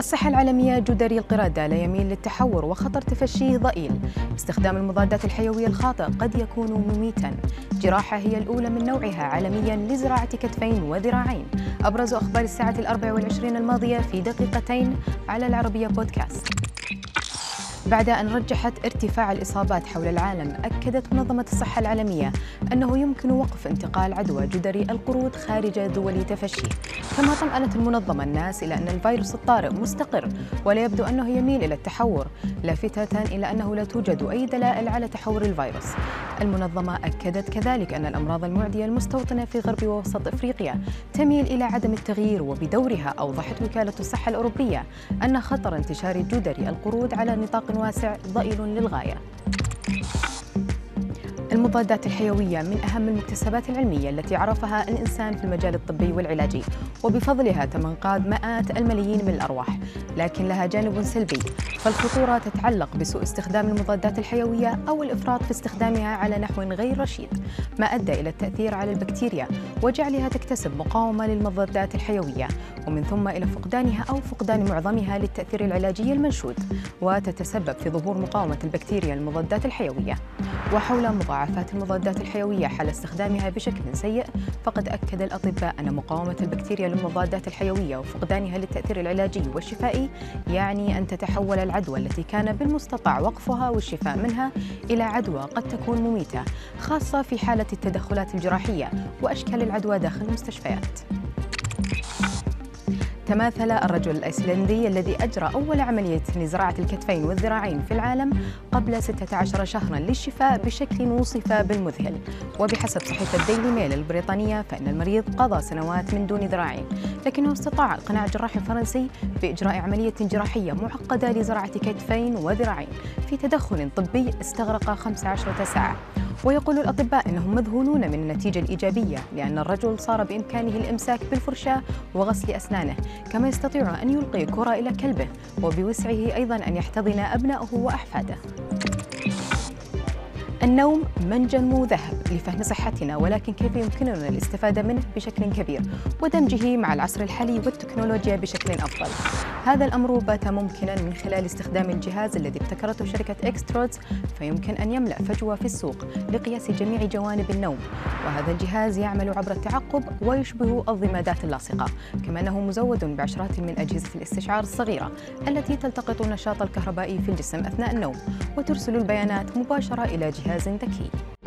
الصحة العالمية جدري القردة لا يميل للتحور وخطر تفشيه ضئيل. استخدام المضادات الحيوية الخاطئ قد يكون مميتا. جراحة هي الأولى من نوعها عالميا لزراعة كتفين وذراعين. أبرز أخبار الساعة الأربع والعشرين الماضية في دقيقتين على العربية بودكاست. بعد أن رجحت ارتفاع الإصابات حول العالم أكدت منظمة الصحة العالمية أنه يمكن وقف انتقال عدوى جدري القرود خارج دول تفشيه كما طمأنت المنظمة الناس إلى أن الفيروس الطارئ مستقر ولا يبدو أنه يميل إلى التحور لافتة إلى أنه لا توجد أي دلائل على تحور الفيروس. المنظمة أكدت كذلك أن الأمراض المعدية المستوطنة في غرب ووسط إفريقيا تميل إلى عدم التغيير وبدورها أوضحت وكالة الصحة الأوروبية أن خطر انتشار جدري القرود على نطاق واسع ضئيل للغاية. المضادات الحيوية من أهم المكتسبات العلمية التي عرفها الإنسان في المجال الطبي والعلاجي وبفضلها تم إنقاذ مئات الملايين من الأرواح لكن لها جانب سلبي فالخطورة تتعلق بسوء استخدام المضادات الحيوية أو الإفراط في استخدامها على نحو غير رشيد ما أدى إلى التأثير على البكتيريا وجعلها تكتسب مقاومة للمضادات الحيوية. ومن ثم إلى فقدانها أو فقدان معظمها للتأثير العلاجي المنشود وتتسبب في ظهور مقاومة البكتيريا للمضادات الحيوية. وحول مضاعفات المضادات الحيوية حال استخدامها بشكل سيء فقد أكد الأطباء أن مقاومة البكتيريا للمضادات الحيوية وفقدانها للتأثير العلاجي والشفائي يعني أن تتحول العدوى التي كان بالمستطاع وقفها والشفاء منها إلى عدوى قد تكون مميتة خاصة في حالة التدخلات الجراحية وأشكال العدوى داخل المستشفيات. تماثل الرجل الأيسلندي الذي أجرى أول عملية لزراعة الكتفين والذراعين في العالم قبل 16 شهرا للشفاء بشكل وصف بالمذهل. وبحسب صحيفة ديلي ميل البريطانية فإن المريض قضى سنوات من دون ذراعين لكنه استطاع إقناع جراح فرنسي بإجراء عملية جراحية معقدة لزراعة كتفين وذراعين في تدخل طبي استغرق 15 ساعة. ويقول الأطباء أنهم مذهولون من النتيجة الإيجابية لأن الرجل صار بإمكانه الإمساك بالفرشاة وغسل أسنانه كما يستطيع أن يلقي كرة إلى كلبه وبوسعه أيضا أن يحتضن أبنائه وأحفاده. النوم منجم ذهب لفهم صحتنا ولكن كيف يمكننا الاستفادة منه بشكل كبير؟ ودمجه مع العصر الحالي والتكنولوجيا بشكل أفضل. هذا الأمر بات ممكنا من خلال استخدام الجهاز الذي ابتكرته شركة إكسترودز فيمكن أن يملأ فجوة في السوق لقياس جميع جوانب النوم. وهذا الجهاز يعمل عبر التعقب ويشبه الضمادات اللاصقة كما أنه مزود بعشرات من أجهزة الاستشعار الصغيرة التي تلتقط النشاط الكهربائي في الجسم أثناء النوم. وترسل البيانات مباشرة إلى جهاز using the key.